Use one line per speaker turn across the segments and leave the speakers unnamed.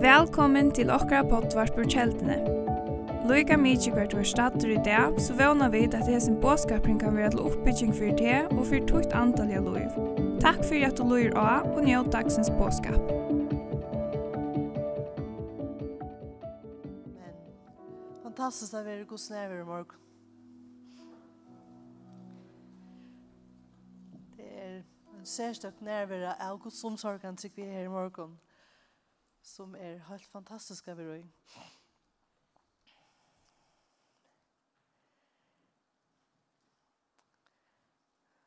Velkommen til okra pottvarpur kjeldene. Loika mykje hvert var stater i dag, så vana vi at hesen båskapring kan være til oppbygging for det og for tukt antall av loiv. Takk for at du loir av og njød dagsens båskap.
Men fantastisk at vi er god snæver i morgen. særstøkt nærvære av Guds omsorgen til vi her i morgen, som er helt fantastisk av i.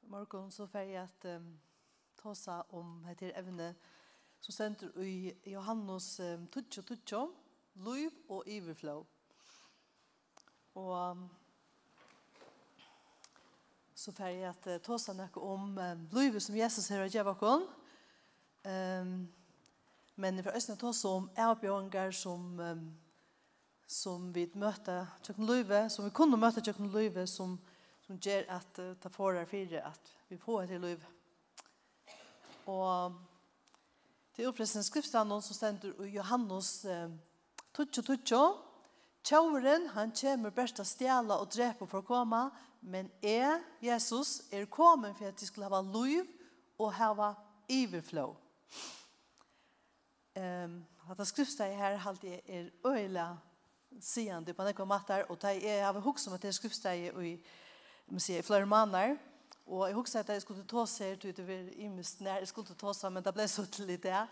Morgon så får jeg at um, ta seg om dette evne som sender i Johannes um, Tutsjo Tutsjo, Løyv og Iverflå. Og um, så får jeg at uh, ta seg noe om um, livet som Jesus har gett oss. Um, men jeg får også ta seg om avbjørnger som, um, som vi møter tjöken livet, som vi kunne møte tjöken livet som, som gjør at uh, ta för fire, at vi får ett liv. Og til oppresten upprättsen skriftstanden som stender i Johannes um, 22, 22 Tjauren, han kommer best å stjæle og drepe for å komme, men jeg, Jesus, er kommet for at de skulle ha liv og ha iverflå. Um, at skriftsteget her halte jeg er øyla sigende på nekva matar, og det er jeg huks om at det er skriftsteget i, i flere måneder, og jeg husker at jeg skulle ta seg ut over i nær, jeg skulle ta seg, men det ble så til litt det.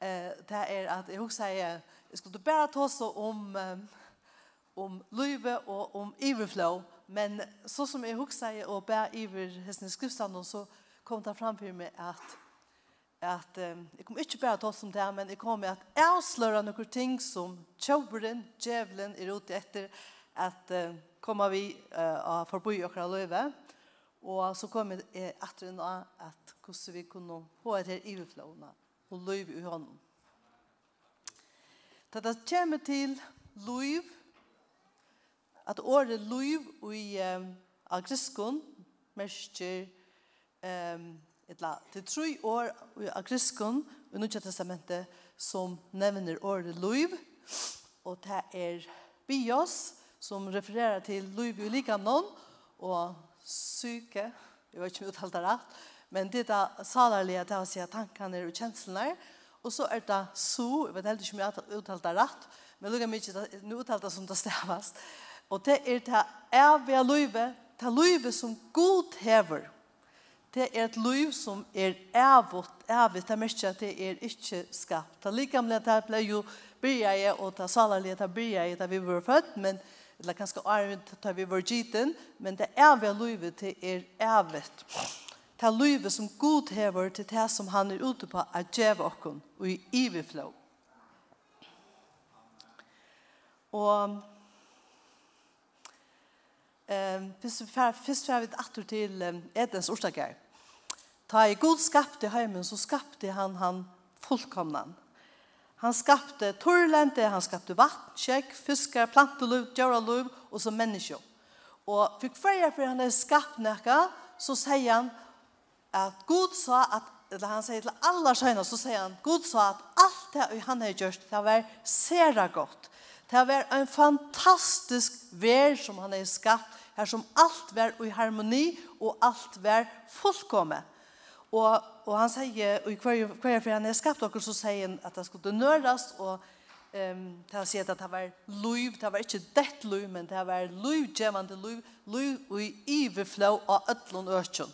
Uh, det er at jeg husker at jeg skulle bare ta seg om um, om løyve og om iverflå, men så som jeg husker og bæ iver hessene i skriftstanden, så kom det fram for meg at at um, jeg kom ikke bare til oss om det, men jeg kom med at jeg noen ting som tjøveren, djevelen, er ute etter at uh, kommer vi uh, forbi okra løyve. Og så kom jeg etter en av at hvordan vi kunne få et her iverflåene og løyve i hånden. Da det kommer til løyve, at året liv i um, agriskon mersker um, etla, til tre år i agriskon i Nudja Testamentet som nevner året liv og det er bios som refererer til liv i likamnon og syke jeg vet ikke om jeg uttalte rett men det er salarlige til å si at tankene og kjenslene og så er det så jeg vet heller ikke om jeg uttalte rett men lukker mye, nå uttalte som det stavast. Og det er det evige løyve, det er løyve som god hever. Det er et løyv som er evigt, evigt, det er mye at det er ikke skapt. Det er like likamlige, det ble jo byrje, og det er salerlig at det byrje, da vi var født, men det er ganske arvet da vi var giten, men det evige løyve, det er evigt. Det er løyve som god hever til det som han er ute på at djeve okken, og i iviflå. Og fyrst var vi atter til Edens orsaker. Ta i god skapte heimen, så skapte han han fullkomnan. Han skapte torrlente, han skapte vatten, kjekk, fiskar, planteluv, djøralov, og så menneskje. Og fikk fyrir for han er skapt nekka, så sier han at Gud sa at, eller han sier til alla skjønner, så sier han, Gud sa at alt det han har gjort, det var sera godt. Det var en fantastisk vær som han har skapt, her som alt var i harmoni og alt var fullkomme. Og, og han sier, og i hver, hver for han er skapt dere, så sier han at det skulle nøres, og um, han si at det var liv, det var ikke dett liv, men det var liv, gjevende liv, liv i iverflå av ødlån økjønn.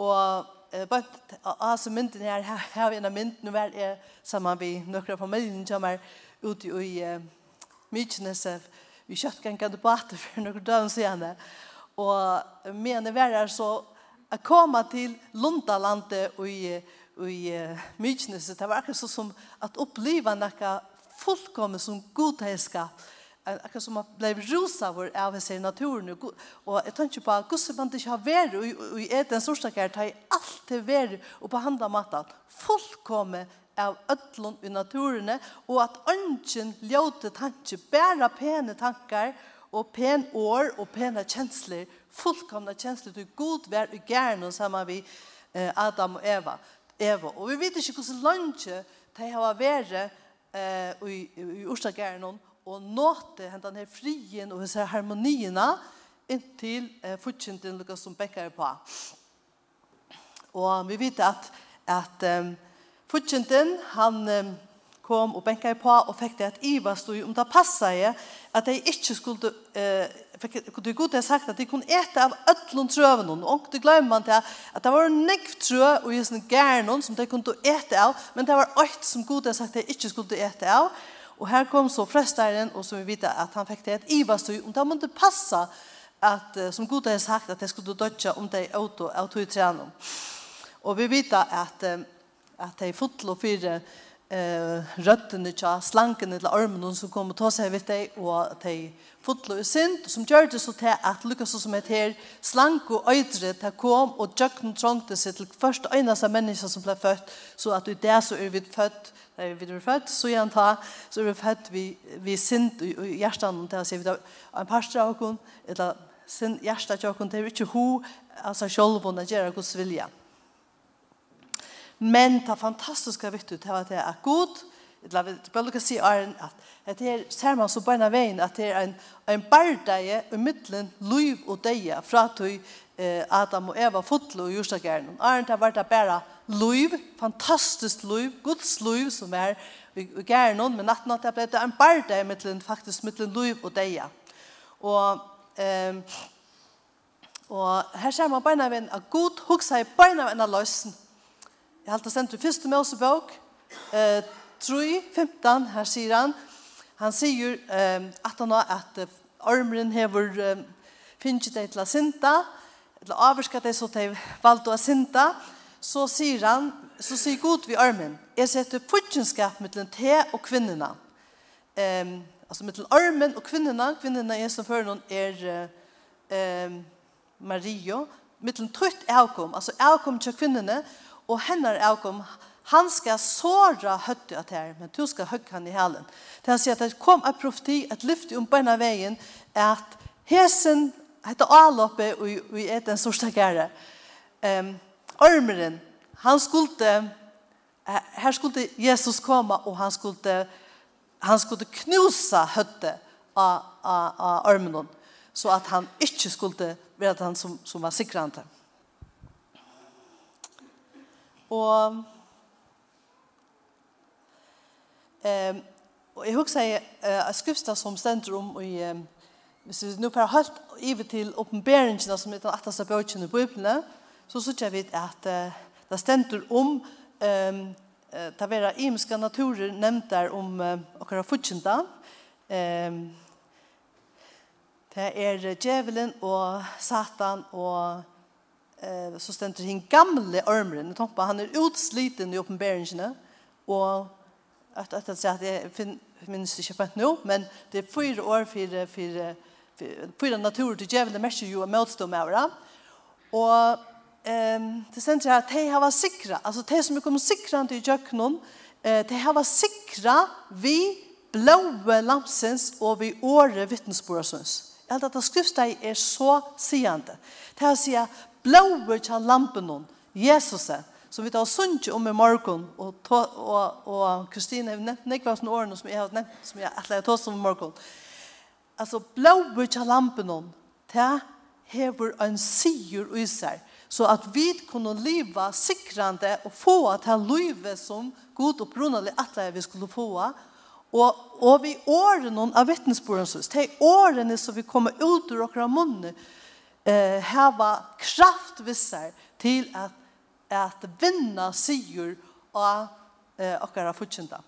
Og bara alltså mynden här här en av mynden, nå er är samman vi några familjen som er ute i Mykenäs vi kjøtt kan gå på at for noen døgn siden. Og mener vi er så å komme til Lundalandet og i, og i uh, Mykineset, det var akkurat så som at oppleve noe fullkommen som godhetskap, akkurat som at ble rosa vår av seg i naturen. Og jeg tenker på at hvordan man ikke har vært i, i etens årsaker, det har alltid vært og på handla maten. Fullkommen av ödlun i naturen og at ønsken ljóte tanke bæra pene tankar og pen år og pena kjensler, fullkomna kjensler til god vær og gærne sammen vi eh, Adam og Eva. Eva. Og vi vet ikke hvordan lunsje de har vært eh, i, i Ørstagjerne og nåte denne frien og disse harmoniene inntil eh, fortjenten lukket som bekker på. Og vi vet at, at um, eh, Fudgjenten, han kom og benka på og fikk det at Iva stod om det passet jeg at de ikke skulle eh, fikk, de gode har sagt at de kunne ete av ødlån trøven og og glemmer man til at det var en nekv trø og i sånne gærnån som de kunne ete av men det var alt som gode har sagt at de ikke skulle ete av og her kom så frøsteren, og som vi vet at han fikk det at Iva stod om det måtte passe at som god har sagt at de skulle dødja om de auto av tog trenom og vi vet at eh, at de fotlo fire eh røttene tja, slanken eller armen som kom og ta sig vet dig och att de fotlo i synd, som gör det så til at Lukas som het her, slank och ödre ta kom och og trångte sig till til ena som människa som blev født, så att i det så är vi født, där vi är født, så igen ta, så är vi født vi, vi synd i, hjärtan och til å vi en pastor och oss, eller sin hjärta av oss, det är ikke ho, alltså sjølv, og det gjør oss vilja. Mm Men det fantastiske vet du, det var det er god, eller vi bør lukka si Arne, at det er, ser man så på en av veien, at det er en, en bardeie i midtelen liv og deie, fra tog eh, Adam og Eva fotlo i jordstakeren. Arne, det var det bare liv, fantastisk liv, Guds liv som er i, i gæren, men natten at det ble det en bardeie i midtelen, faktisk midtelen liv og deie. Og eh, Og her ser man beina veien at god huksa i beina veien av løsen Jeg halte sendt til første Mosebok, eh, 3, 15, her sier han, han sier eh, at han har at armeren hever eh, finnet deg til å synda, eller avvarskat deg så til valgte å synda, så sier han, så sier god vi armen, jeg setter fudgenskap mellom te og kvinnerne. Eh, altså mellom armen og kvinnerne, kvinnerne er som før noen er eh, Mario, mellom trøtt avkom, altså avkom til kvinnerne, og hennar avkom, han skal såra høtti at her, men du skal høgge han i halen. Det han sier at det kom en profeti, et lyfte om beina veien, at hesen, heter avloppe, og vi er den største gære, um, ormeren, han skulle, her skulle Jesus komme, og han skulle, han skulle knusa høtte av, av, av ormeren, så at han ikke skulle være han som, som var sikrande. Og ehm og jeg husker jeg uh, skrifta som stender om i um, hvis vi nå får holdt ivet til oppenberingene som er den atlas bøkene i Bibelen, så synes jeg vidt at uh, det stender om um, uh, det være imiske naturer nevnt der om uh, akkurat fortjenta. Um, det er djevelen og satan og eh, så stender hin gamle ormeren. Tompa, han er utsliten i oppenberingene, og att att säga att jeg finner minns ikke på nu men det är fyra år för för for, fyra naturer til djevelen merker jo å møtstå med hverandre. Og ehm det sen här att de har säkra alltså de som kommer säkra inte i jöknon eh de har sikra vi blåa lampsens och vi åre vittnesbördsens at det skrifta er så sigende. det er här säger blåver til lampen Jesus som vi tar sunt om i morgen, og og og Kristine har nevnt nekva sånne årene som jeg har nevnt som jeg har tatt om i morgen. altså blåver til lampen til hever en sier i seg så at vi kunne leva sikrande og få til livet som god og brunnelig at vi skulle få Og, og vi årene av vittnesbordene, de årene som vi kommer ut ur okra munne, eh, hava kraft vissar til at, at vinna sigur och eh, okkara futsinda.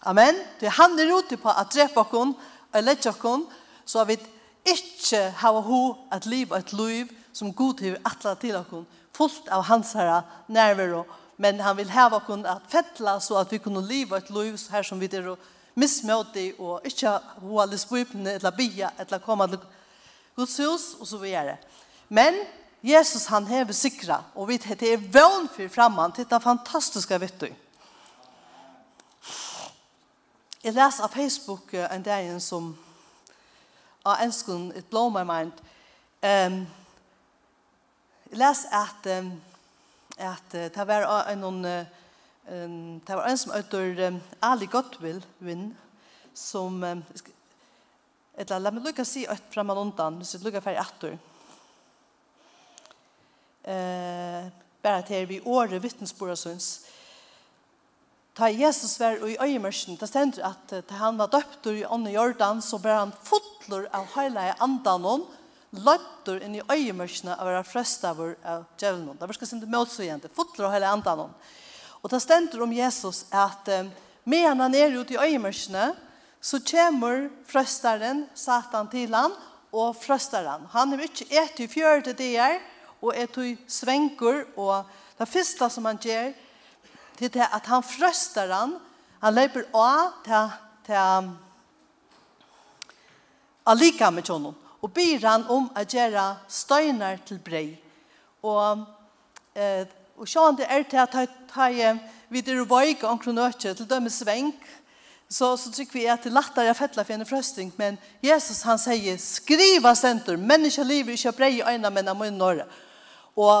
Amen. Det han er ute på at drepa okkon, eller letja okkon, så vi ikkje hava ho at liv et liv som god hever atla til okkon, fullt av hans herra nærvero, men han vil hava okkon at fettla så at vi kunne leva et liv her som vi er og missmøtig og ikkje hoa lisbøypene eller bia eller komma til Guds hus och så vidare. Men Jesus han hever sikra och vi det är vøn for framman titta fantastiska vet du. Jeg leser av Facebook en dag som av en it blow my mind. Ehm um, jeg leser att um, att det var en någon um, det var en som heter um, Ali Gottwill vinn som um, eller la meg lukka si et fram og undan, hvis jeg lukker ferdig etter. Eh, bare til vi året vittnesbordarsøns. Ta Jesus vær i øyemørsen, det stender at da han var døpt i ånden Jordan, så ble han fotler av hele andan hon, løttur inn i øyemørsene av å være frøstavur av djevelen. Det var skal sinde møtsugende, fotler av hele andan hon. Og det stender om Jesus at eh, medan han er ute i øyemørsene, så kommer frøsteren, satan, til han, og frøsteren. Han er ikke et i fjørte dager, og et i svenker, og det første som han gjør, det er at han frøster han, han løper av til, til allika med honom og byr han om å gjøre støyner til brei. Og, eh, og det er til at han tar videre veik omkring nøtje til dømme svenk, så, så tycker vi att det är lättare att fälla för en frösting. Men Jesus han säger, skriva center, människa lever i köprej i ögonen men amon norra. Och,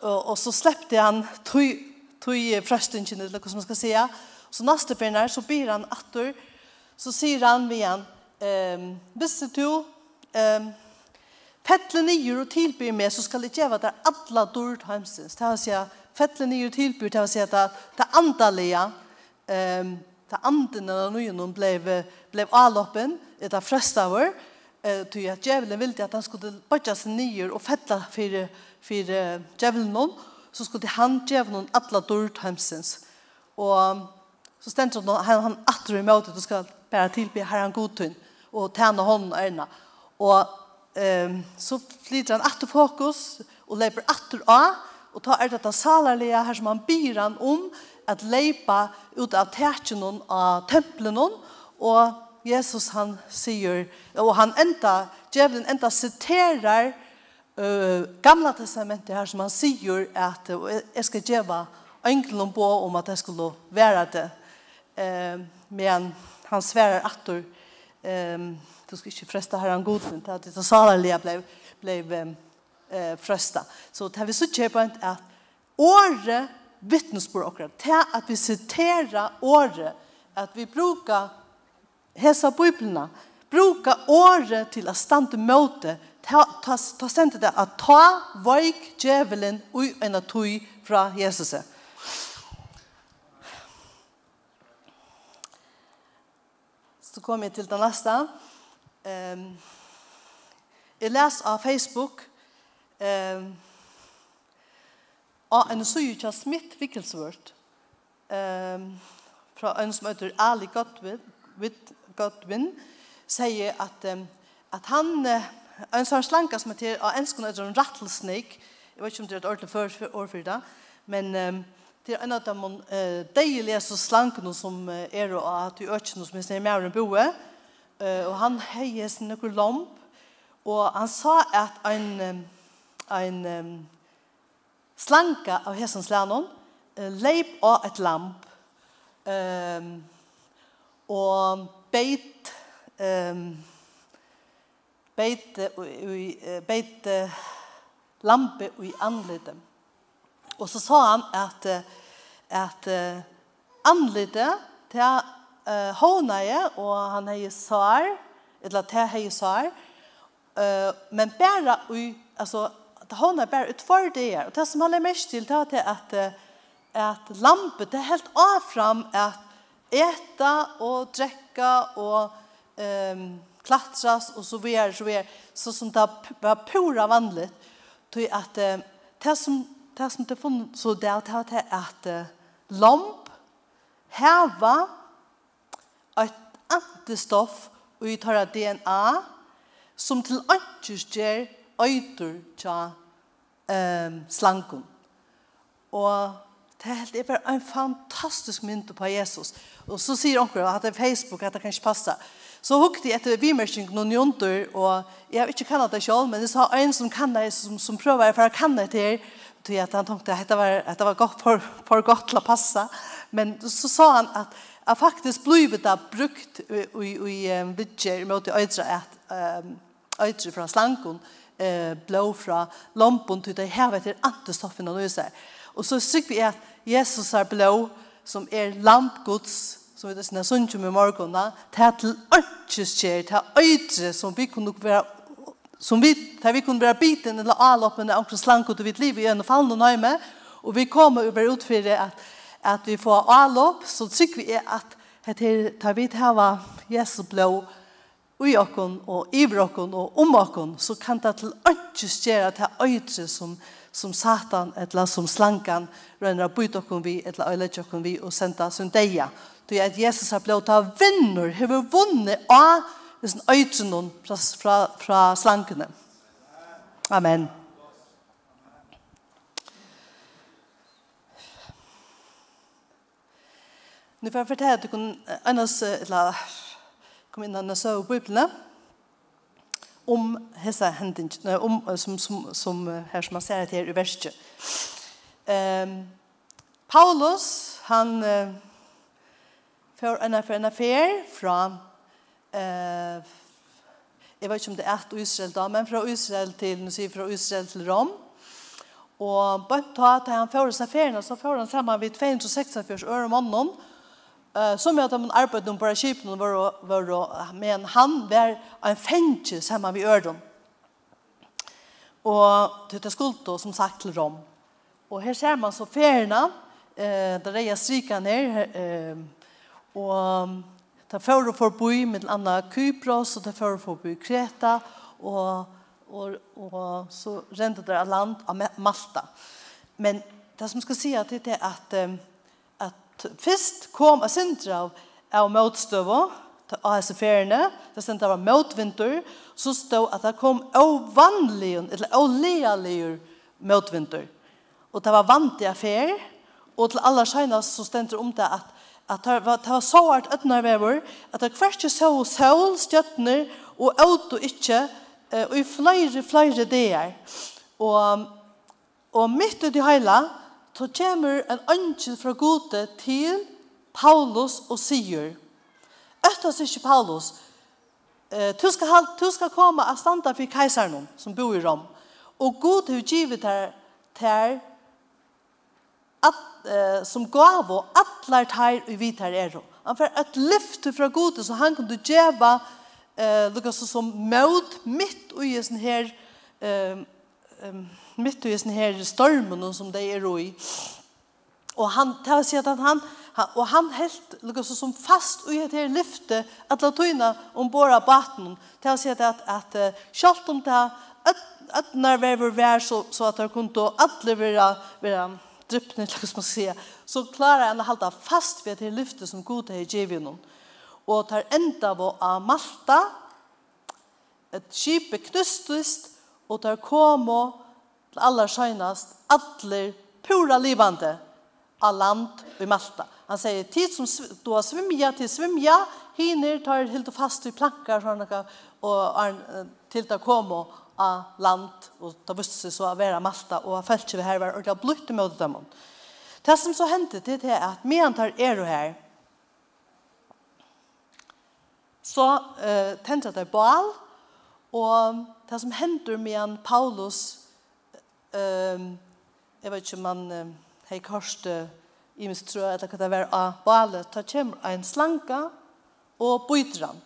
och, och så släppte han tog, tog fröstingen eller vad man ska säga. Så nästa förnär så ber han attor. Så säger han med han, ehm, visste du, ehm, Fettle nyer og tilbyr meg, så skal jeg gjøre at det er alle dårlig heimstens. Det vil si, fettle nyer og tilbyr, det vil si at det er andalige, um, ta anden av nöjnum blev, blev avloppen, ett av fröstavor, eh, ty att djävulen ville att han skulle börja sig nyer och fälla för, för uh, djävulen så skulle han djävulen alla dörd hemsens. Och så ständs han, han, han attor i mötet och ska bära tillbe herran godtun och tärna honom ärna. Och ehm så flyter han åter fokus och leper åter av och tar er detta salarliga här som han byr han om at leipa ut av tætjen av templen og Jesus han sier, og han enda, djevelen enda siterar uh, gamla testamentet her som han sier at uh, jeg skal djeva engelen på om at jeg skulle være det. Uh, men han sverar atter um, du skal ikke fresta herren godvind att det salarlige ble, ble um, uh, fresta. Så det har vi så kjøpant at året vittnesbord okra, til at vi citerer året, at vi brukar hesa biblarna bruka året til a standa møte, ta, ta, ta stendet det at ta veik djevelen ui enn tui fra Jesus. Så kom jeg til den neste. Um, jeg leser av Facebook um, av en søye til Smith Wickelsworth, um, fra en som heter Ali Godwin, Godwin sier at, um, at han, uh, en sånn slanka som heter, og en som heter en rattlesnake, jeg vet ikke om det er et ordentlig for, år for det, men um, det er en av de uh, deilige slankene som uh, er og at du øker noe som er mer enn boe, uh, og han heier sin noen lomp, og han sa at en, um, en um, slanka av hesen uh, leip av et lamp, um, og beit, um, beit, uh, beit uh, lampe i anlitet. Og så sa han at, at uh, anlite til uh, hånaje, og han hei sår, eller til hei sår, uh, men bare i, altså, det håller bara ut för det är. Og det som håller mest till det är att att lampet er helt av fram att äta och dricka och ehm um, klatras och så videre, så videre, så som det var pura vanligt till att det som det som det funnet så där det at, att lamp heva et antistoff och i tar DNA som till antistoff øyder tja um, slanken. Og det er helt bare en fantastisk mynd på Jesus. Og så sier onker at det er Facebook at det kan ikke passe. Så hukte jeg etter vimersing noen jonter, og jeg har ikke kannet det selv, men jeg sa en som kan det, som, som prøver for å kanne det til, til at han tenkte at det var, at det var godt, for, for godt til å passe. Men så sa han at at faktisk blivit det brukt i, i, i um, mot i øydre, at, um, øydre fra slankon, eh, blå fra lampen til det her det antistoffen og så Og så sykker vi at Jesus er blå, som er lampgods, som vi det sinne sunnkjum i morgen, det er til ørkjeskjer, det er som vi kunne være som vi, der vi kunne være biten eller avloppene omkring slanket og vidt liv i en fallen og nøyme, og vi kommer over utfyrer at, at vi får avlopp, så tykker vi at det tar vi til hava Jesus blå ui okkon og iver okkon og om okkon, så kan det til ønskje skjere til øytre som, som satan, eller som slankan, rønner å byte okkon vi, eller øylet okkon vi, og senda sin deia. Det er at Jesus har blått av vinner, har vi vunnet av disse øytrene fra, fra, fra slankene. Amen. Nu får jeg fortelle at du kan, annars, eller, kom inn og så Bibelen om hessa hendingen, om, som, som, som her som man ser her i verset. Um, Paulus, han uh, får en affær, en affær fra eh jag vet inte om det är til Israel då men från Israel till nu säger från Israel till Rom. Och bare ta att han får sig affærene, så får han samma vid 246 øre måneden, Eh som jag att man arbetade på skipen var var men han var en fänge samma vi ördon. Och det skulle då som sagt till Rom. Och här ser man så färna eh där är strika ner eh och ta för och förbi med andra Kypros och ta för och förbi Kreta och och och så rände det land av Malta. Men det som ska säga till det är att Fyrst kom a sindra av, av motstøvå, av hese feriene, det sindra var motvinter, så stod at det kom ovanligen, eller olealigur motvinter. Og det var vant i fer, og til alla sjøgnas så stendte om det at at det var, det var så hardt øtnar vever, at det hvert ikke så sol, stjøtner, og auto ikke, og i flere, flere dager. Og, og midt ut i heila, så kommer en ønsken fra gode til Paulus og sier, Øttes ikke Paulus, du skal, du skal komme og standa for keiseren som bor i Rom, og god har givet her til at, eh, som gav og atler teir og vidt her er. Han får et lyft fra gode, så han kunne gjeva eh, lukka så som møt mitt og i sin her ehm um, mitt i sånne her stormen som det er i. Og han, tar var at han, han, og han helt liksom som fast i et her lyfte at la tøyna om av baten. Det var sier at, at, at selv om det at når vi var så, så at det kunne alle være, være dryppne, eller man skal så klarer han å holde fast ved det lyfte som god har givet noen. Og tar enda på av Malta, et skip knustest, og tar komo og til allar søgnast, allir pura livande av land i Malta. Han sier, tid som du har svimja til svimja, hiner tar helt fast i plankar sånn og er til å komme av land, og ta visste seg så å være Malta, og han følte vi her var har blitt med dem. Det som så hendte det er at medan tar er her, så uh, tente det bal, og det som hender medan Paulus Um, jeg vet ikke om man um, har hørt i min strø, eller hva det var av bale, ta kommer en slanka og bøyter han.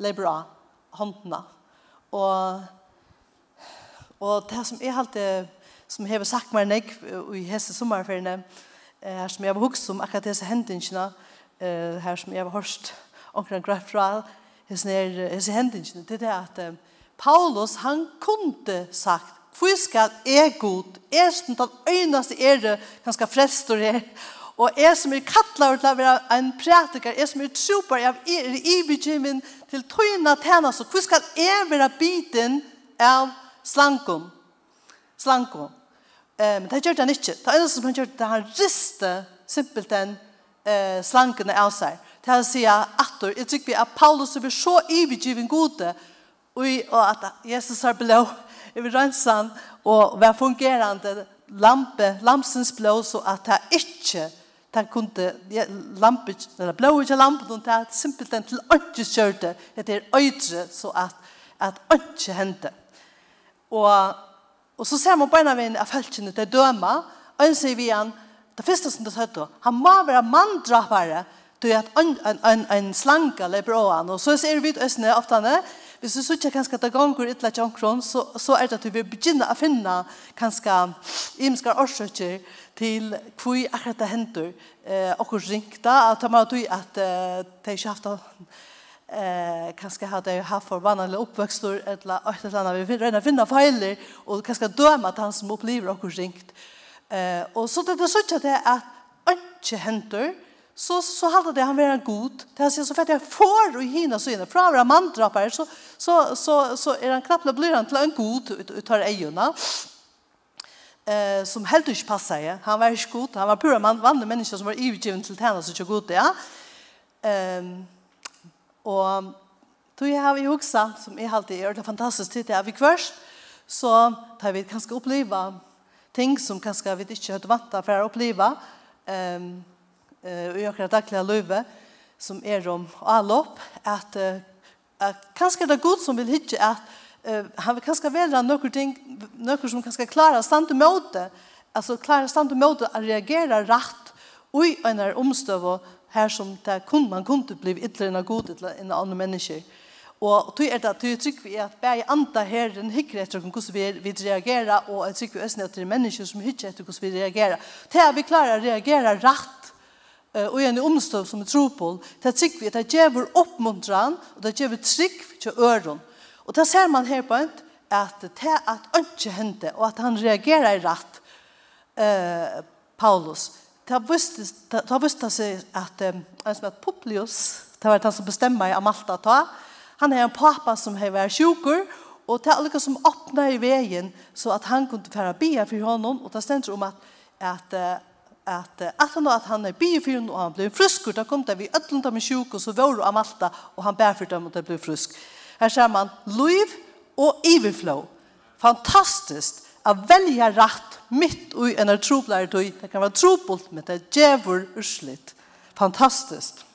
Leber av håndene. Og, og det som jeg alltid, som jeg har sagt meg nek i hese sommerferiene, her som jeg har hukst om akkurat disse hendingene, her som jeg har hørst omkring greit fra, hese hendingene, det er det at Paulus, han kunde sagt, hvor skal jeg god, jeg som den øyneste er ære ganske frelster her, og jeg som er kattler til å være en prætiker, jeg som er troper, jeg er i bekymring til tøyene tjener, så hvor skal jeg være biten av slankum? Slankum. Men um, det gjør han ikke. Det eneste som han gjør, det han rister simpelthen uh, slankene av seg. Det han sier, Ator, jeg tykker vi at Paulus er så ibegiven gode, og at Jesus har blå, i rensan og var fungerande lampe, lampsens blå så at det inte den kunde lampe, eller blå inte lampen, och det är simpelt en till inte kjørte, det er øytre, så at, at ikke hendte. Og, og så ser man på en av en av følgene til døma, og en sier vi han, det første som det sier, han må være manndrapere, du er en, en, en, en slanke eller bråan, og så ser vi ut østene ofte, hvis du sier kanskje at det ganger et ytla tjankron, så, så er det at du vil begynne å finne kanskje imenskar årsøkker til hvor akkurat det hender eh, og ringt da, at man har at eh, det ikke haft eh kanske hade haft för vanliga uppväxter eller ett eller annat vi rena finna feiler och kanske döma att han som upplever och ringt. Eh och så det det så att det är att inte händer så så hade det han var god. Det har sig så för att jag får och hinna så inne från våra mandrapar så så så så är han knappt blir han till en god ut, tar ejorna. Eh som helt inte passar. Han var ju god. Han var pura man vann människa som var utgiven till tjänst så så god. Ja. Ehm och då jag har vi också som är alltid är det fantastiskt tid är vi kvörst så tar vi kanske uppleva ting som kanske vi inte har vant att uppleva. Ehm eh, i akkurat daglige løyve som er om allopp, at, uh, at kanskje det er god som vil hitje at uh, han vil kanskje velge noen ting, noen som kanskje klarer å stande mot det, altså klarer å stande mot det, å reagere rett i en omstøv og her som det kun man kunne bli ytterligere enn god til enn andre mennesker. Og tog er det at tog trygg vi at bare andre her en hyggelig etter hvordan vi, vi reagerer, og jeg trygg vi øsne etter mennesker som hyggelig etter hvordan vi reagerer. Til at vi klarer å reagere rett og en omstøv som er tropol, det trygg vi, det gjør oppmuntran, og det gjør trygg til øren. Og det ser man her på en, at det at ikke hendte, og at han reagerer rett, eh, Paulus, det har vist seg at en som heter Publius, det var han som bestemmer i Amalta ta, han er en pappa som har vært sjuker, og det er alle som åpner i veien, så at han kunne fære bia for honom, og det stender om at, at at at han at han er bifyrun og han blev fruskur, da kom det vi ötlund av sjuk og så vår av amalta og han bär dem og det blev frisk. Her ser man liv og overflow. Fantastiskt at velja rätt mitt i en troblare tog. Det kan vara trobult men det djävor urslit. Fantastiskt.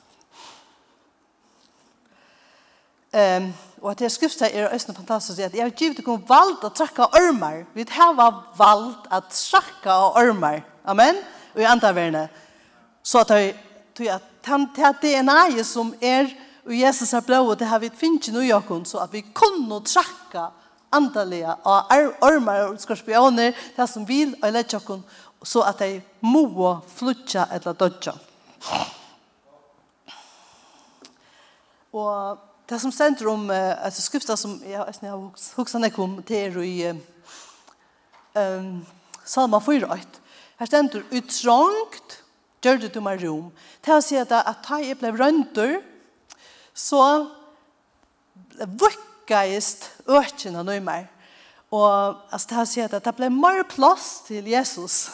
Ehm og at det skriftet er også fantastisk at jeg har givet dere valgt å trakka ormar. Vi har valgt å trakka ormar. Amen og i andre verden. Så at jeg tror at det DNA som er og Jesus er blå, det har vi finnet noe jakken, så at vi kunne trakke andalega av ormar og skorpioner, det som vil og lette jakken, så at de må flutja eller dodja. Og det som sender om, altså skrifta som jeg har huksan jeg kom til er i um, Salma 4.8, Her stendur uttrångt, gjør det du meg rom. Til å si at, at jeg ble røntur, så vukkeist økene noe mer. Og altså, til å si at det ble mer plass til Jesus.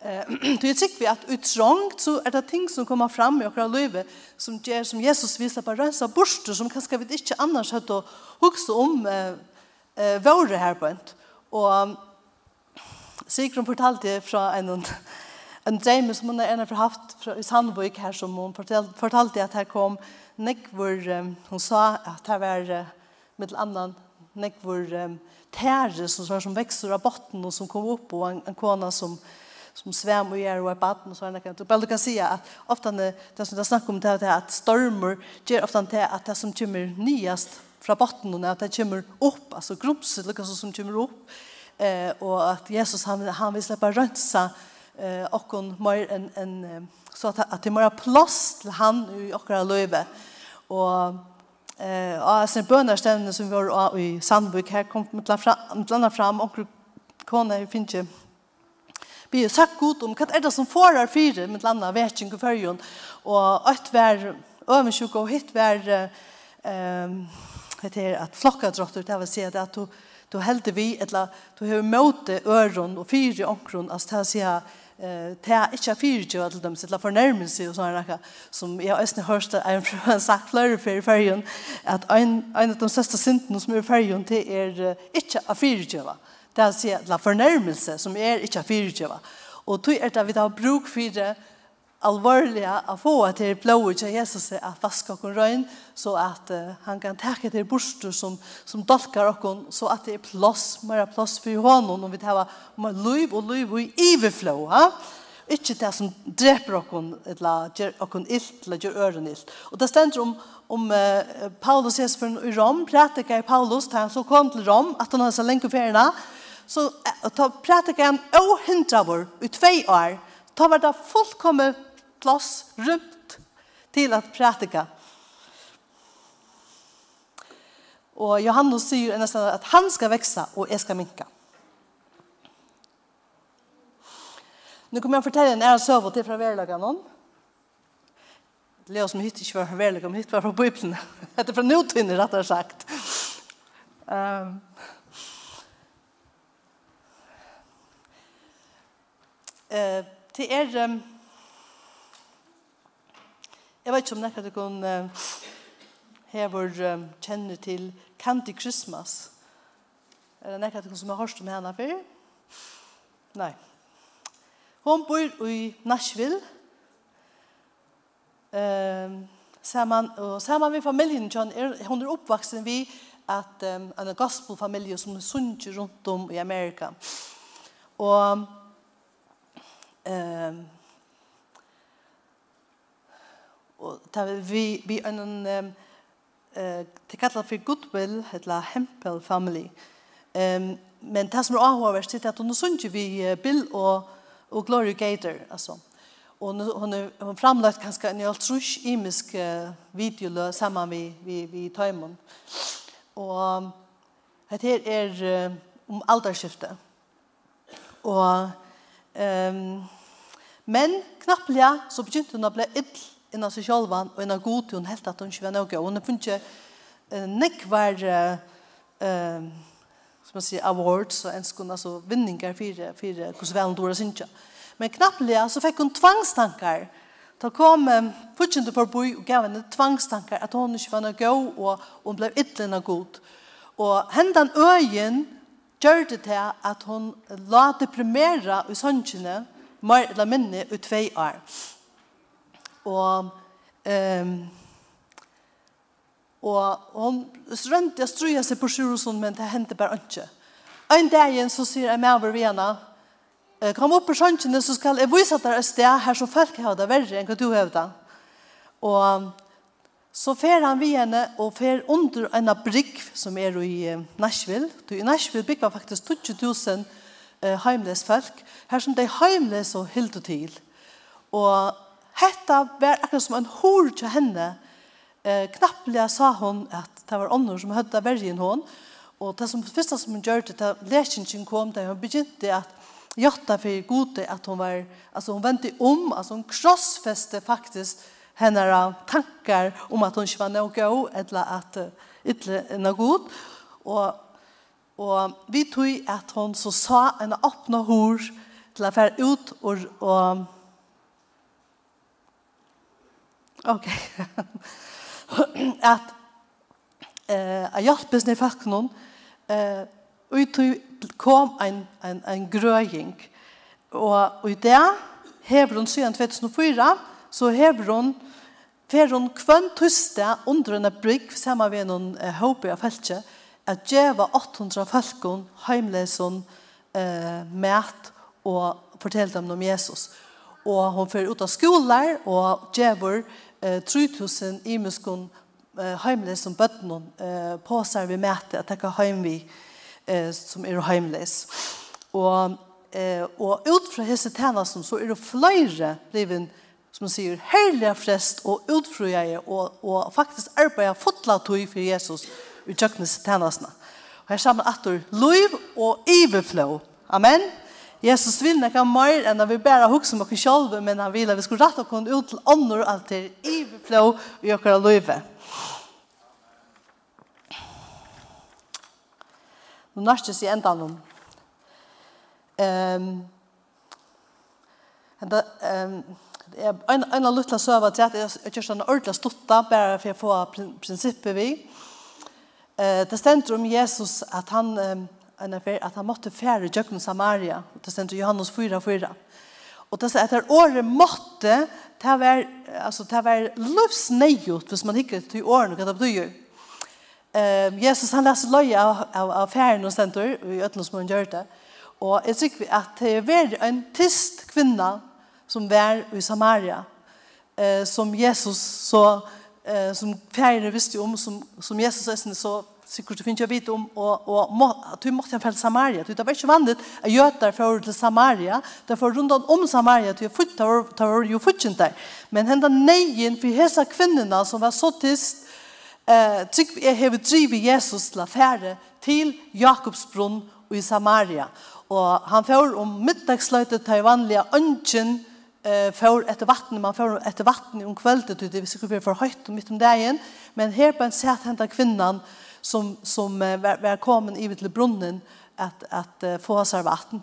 Du er sikker vi at uttrångt så er det ting som kommer fram i okra livet, som, gjør, som Jesus viser på rensa borster som kanskje vi ikke annars hadde å hukse om eh, våre her på en. Og Sigrun fortalte fra en, en dreim som hun har haft fra, i Sandbøk her, som hun fortalte at her kom nekvor, um, hun sa at her var uh, mitt annan nekvor um, tære som, som, som vekster av botten og som kom opp, og en, en kona som som sväm og gjør og er baden och sådana kan. Du kan si at ofte det, det som jag snakker om det er at stormer gjør ofte det at det som kommer nyast fra botten og att det kommer opp, altså grumset lika som kommer opp eh och att Jesus han han vill släppa rensa eh och hon mer en en så att att det mer plats till han i och våra och eh alltså bönarställen som vi i Sandvik här kom med fram landa fram och kona i Finche Vi har sagt god om hva er det som får her fire med landa vetjeng og fyrjon og at vær øvensjuk og hitt vær eh, heter att flocka drottor det vill säga att du du hällde vi eller du har möte öron och fyra onkron att det säga eh ta inte fyra ju att de sitter förnärmelse och såna där som jag ösn hörste en från sagt flöre för färgen att en en av de største synden som är färgen till är inte av fyra ju det vill säga la förnärmelse som är inte av fyra ju va och då är det vi har bruk för alvorliga att få till blåa till Jesus att vaska och rön så att uh, han kan täcka till borstor som som dolkar och så att det är plass, mer plass för honom om vi tar med liv och liv och överflow ha Ikke det som dreper oss, eller gjør oss ilt, eller gjør öron ilt. Og det stender om om uh, Paulus ses for i Rom pratar i Paulus han så kom til Rom at han har så lenge feriene, så ta pratar han ohindrar i två år ta var det fullkomme plass, rundt til at prætika. Og Johannes sier nesten at han skal veksa, og jeg skal minka. Nu kommer jeg å fortelle en ære søv til fra verlaget noen. Det som hittil ikke var fra men hittil var fra Bibelen. Det er fra nutvinner, rett og sagt. Um, uh, til er... Um, Jeg vet ikke om nekka kan uh, hever um, kjenner til Candy Christmas. Er det nekka som har hørt om henne før? Nei. Hon bor i Nashville. Um, saman, og saman med familien, John, er, hon er oppvaksen vi at um, en gospelfamilie som er sunnje rundt om i Amerika. Og um, og ta vi vi en ehm eh te kallar för goodwill eller hempel family. Ehm men det som är avhåvärst är att hon syns vi Bill och och Glory Gator alltså. Och hon hon framlagt ganska en altrush imisk video samman vi vi vi tajmon. Och det här är om alderskifte. Och ehm men knappliga så begynte hon att bli ill inna seg sjálvan og inna god til hun helt at hun ikke var noe. Og hun har funnet uh, nekvar uh, som man sier, awards og enskund, altså vinningar fyrir, fyrir hvordan vel hun dora sinja. Men knapplega så fikk hun tvangstankar. Da kom um, fortjente forboi og gav henne tvangstankar at hun ikke var noe god og hun ble ytterligere god. Og hendan øyen gjør det til at hun la deprimera i sannsynene mer eller minne i tvei år og ehm og hon strømte jeg strøya seg på Sjurosson, men det hendte bare ikke. En dag igjen så sier jeg med over vena, kom opp på sjønkjene, så skal jeg vise at det er et sted her som folk har det verre enn hva du har det. Og så fer han vid henne og fer under en brygg som er i Nashville. I Nashville bygger var faktisk 20 000 uh, heimles folk, her som de heimles og hilde til. Og Hetta var akkurat som en hår til henne. Eh, knapplega sa hon at det var annor som hødda vergen hon. Og det som første som hun gjør det, da kom, där hun begynte at Jotta för gode, att hon var, alltså hon vände om, alltså hon krossfeste faktiskt hennes tankar om att hon inte var nog god, eller at ytle noe god. och og vi tog at hon så sa en åpne hår til å fære ut og, og Okej. Okay. att eh uh, hjelpes ni fack noen eh ut kom en en en grøying. Og ut där Hebron 2004 så Hebron Feron kvann tuste under en brygg saman við noen uh, håpe av feltet at djeva 800 folkene heimleson eh, mæt og fortelle dem om Jesus. Og hon fer ut av skoler og djever eh, 3000 imeskon eh, heimleis som bøttenen eh, på seg vi mæte at det heim vi eh, som er heimles. Og, eh, og ut fra hese tjenesten så er det flere bliven som man sier, herlige frest og utfrøye og, og faktisk arbeid fotla tog for Jesus i kjøkkenes tjenestene. Og her sammen atter, lov og iverflå. Amen. Jesus vil nekka mer enn at vi bare hukser om oss selv, men han vil at vi skulle rette oss ut til ånder og alt er iverflå i oss løyve. Nå nærkes i enda noen. Um, enda, um, en, en av luttla søva til at jeg kjørst en ordentlig stotta bare for å få prinsippet vi. Uh, det stender om Jesus at han... Um, en affär att han måtte färre jökna Samaria. Det ständer Johannes 4, 4. Och det säger att det året måtte det var, alltså, det var livsnejot hvis man hickar till åren och det betyder. Um, Jesus han läser löja av, av, av färden och ständer i ötlen som han gör det. Och jag tycker att det var en tyst kvinna som var i Samaria eh, som Jesus så eh, som färden visste om som, som Jesus så sikkert du finner jeg vidt om, og, og må, at du måtte fjell Samaria. Det var ikke vanligt at gjøter for til Samaria. Det var rundt om Samaria, det var jo futtjent der. Men henne neien for hese kvinnerne som var så tyst, eh, jeg har drivet Jesus til affære til Jakobsbrunn i Samaria. Og han får om middagsløytet til vanlige ønsken, eh för ett vatten man får ett vatten om kvällen det det skulle vara för högt mitt om dagen men här på en sätt hända kvinnan som, som var, var i till brunnen att at få sig av vatten.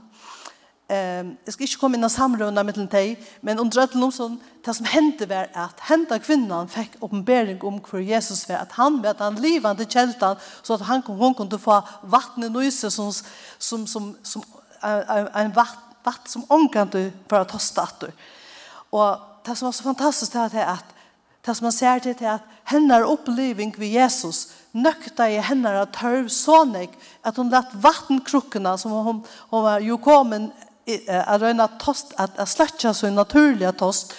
Ehm jag ska inte komma in i samrunda med den men under att någon som det som hände var att hända kvinnan fick uppenbarelse om hur Jesus var, att han var at han livande kjeltan, så att han, hon kunde få vatten vattnet nyse som, som, som, som en vatt, vatt som omkant du för att ta stater. Och det som var så fantastiskt det er att Det som man ser til er at hennar oppliving ved Jesus nøkta i hennar av tørv sånig at hun lett vattenkrukkene som hun, hun var jo kommet at røyna tost, at, at sløtja så naturliga tost,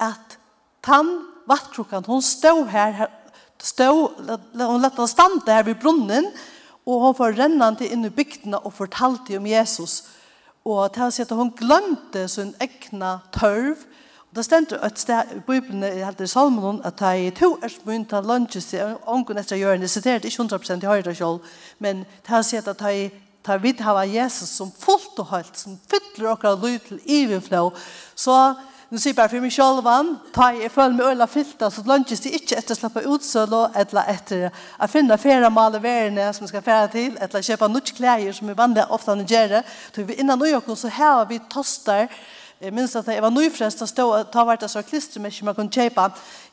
at tann vattkrokan, hon stod her, stod, hon lät han stande her ved brunnen, og hon var rennande inn i bygdene og fortalte om Jesus. Og til å si at hun glemte sin egna tørv, Og Det stender et sted, i Bibelen er helt i salmen at det er to erst å av seg, og ången etter å gjøre det er ikke 100% i høyre selv, men det har sett at det tar vidt hava Jesus som fullt og høyt, som fyller okra lyd til iverflå. Så nu sier bare for meg selv, ta jeg føler meg øyla fylta, så lønnes det ikke etter å slappe utsølo, eller etter å finne færre male verene som skal fære til, eller kjøpe nødt klæger som vi vanlig ofte gjør. Så vi innan nøyåkken så har vi toster, Jeg minns at jeg var nøyfrest da stod og ta hvert av sånn klister med klistermesje man kunne kjøpe.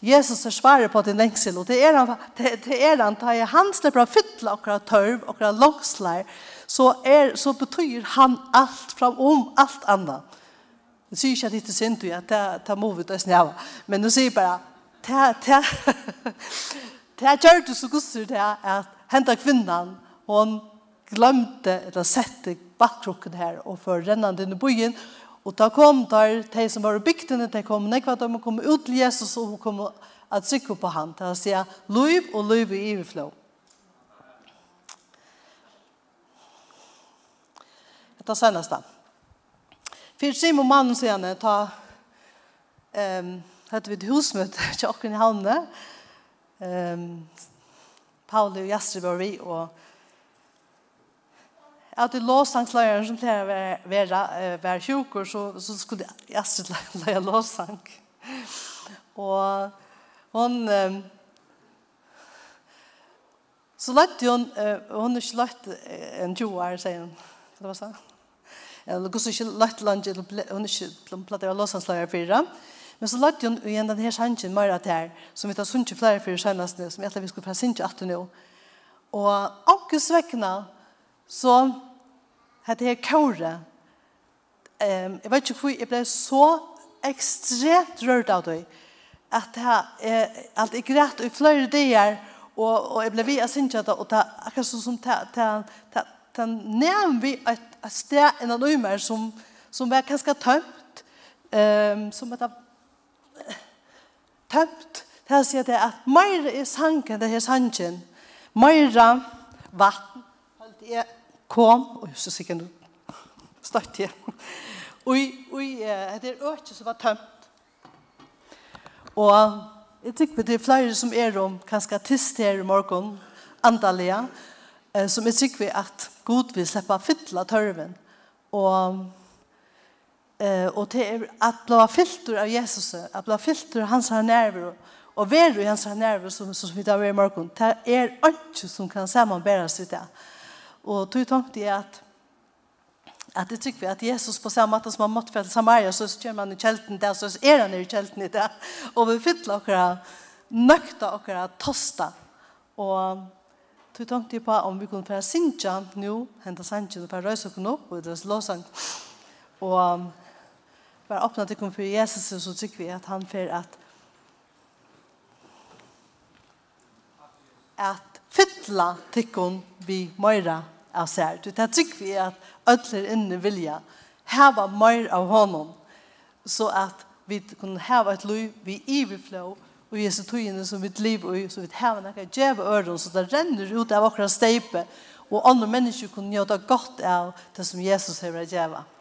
Jesus er svaret på din lengsel, og det er han, det, det er han, da han slipper å fytle akkurat tørv, akkurat langsler, så, er, så betyr han alt fram om alt annet. Det sier ikke at det er synd, at det er movet og snøve, men det sier bare, det er, det er gjør du så gusser det at henta kvinnan, hon glemte, eller sette bakrukken her og for rennende inn i byen, Og da kom der, de som var i bygdene, de kom nekva, de kom ut til Jesus og kom at sykke på han. Det vil si, liv og liv i iverflå. Det seneste. Fyrir Simon mannen sier ta um, hette vi til husmøte til åkken i havnene. Um, Pauli og Jastri var vi, og at låsangsløyeren som pleier å være, være så, så skulle Astrid løye låsang. Og hon um, så lagt hon uh, hon er lagt en joar säger hon. Det var så. Eller går så inte lagt land til hon är inte av Los fyra. Men så lagt hun igen den här sannsyn mer at her, som vi tar sunt flere för senast nu som jag tror vi skulle pressa inte 18 nå. Och också svekkene, så Hette her kåre. Um, jeg vet ikke hvor jeg ble så ekstremt rørt av det. At, jeg, at jeg græt i flere dager, og, og jeg ble vi av sinnsjøtta, og det er akkurat sånn som det er nevn vi et, et sted enn en nummer som, som var ganske tømt, um, som et tømt, det er å si at, at mer er sanken, det er sanken, mer vatten, holdt jeg kom, og så sikkert nå støtt til, og i det øket som var tømt. Og jeg tykker det er flere som er om, kanskje tyst her i morgen, andalega, som jeg tykker at god vil slippe fytla tørven, og eh og det er at bli filter av Jesus, at bli filter av hans her nerver og være i hans her nerver som som vi där i morgen, Det er alt som kan sammanbäras ut där. Og tog tomt i at at det tycker vi at Jesus på samme måte som han måtte för Samaria så kör man i kjelten der, så er han i kjelten i det Og vi fyller och nökta och tosta. Og tog tomt i på om vi kunde föra nå, nu hända sanchen för rösa och opp, og det låsang Og bare åpne til kom for Jesus så tykker vi at han för at at fytla tikkun vi møyra av sær. Du det trygg vi at ødler inne vilja heva møyra av honom så at vi kunne heva et liv vi iverflå og Jesu tøyene som vitt liv og så vi heva nekka djeva øren så det renner ut av akkurat steipe og andre mennesker kunne gjøre det godt av det som Jesus hever djeva. Amen.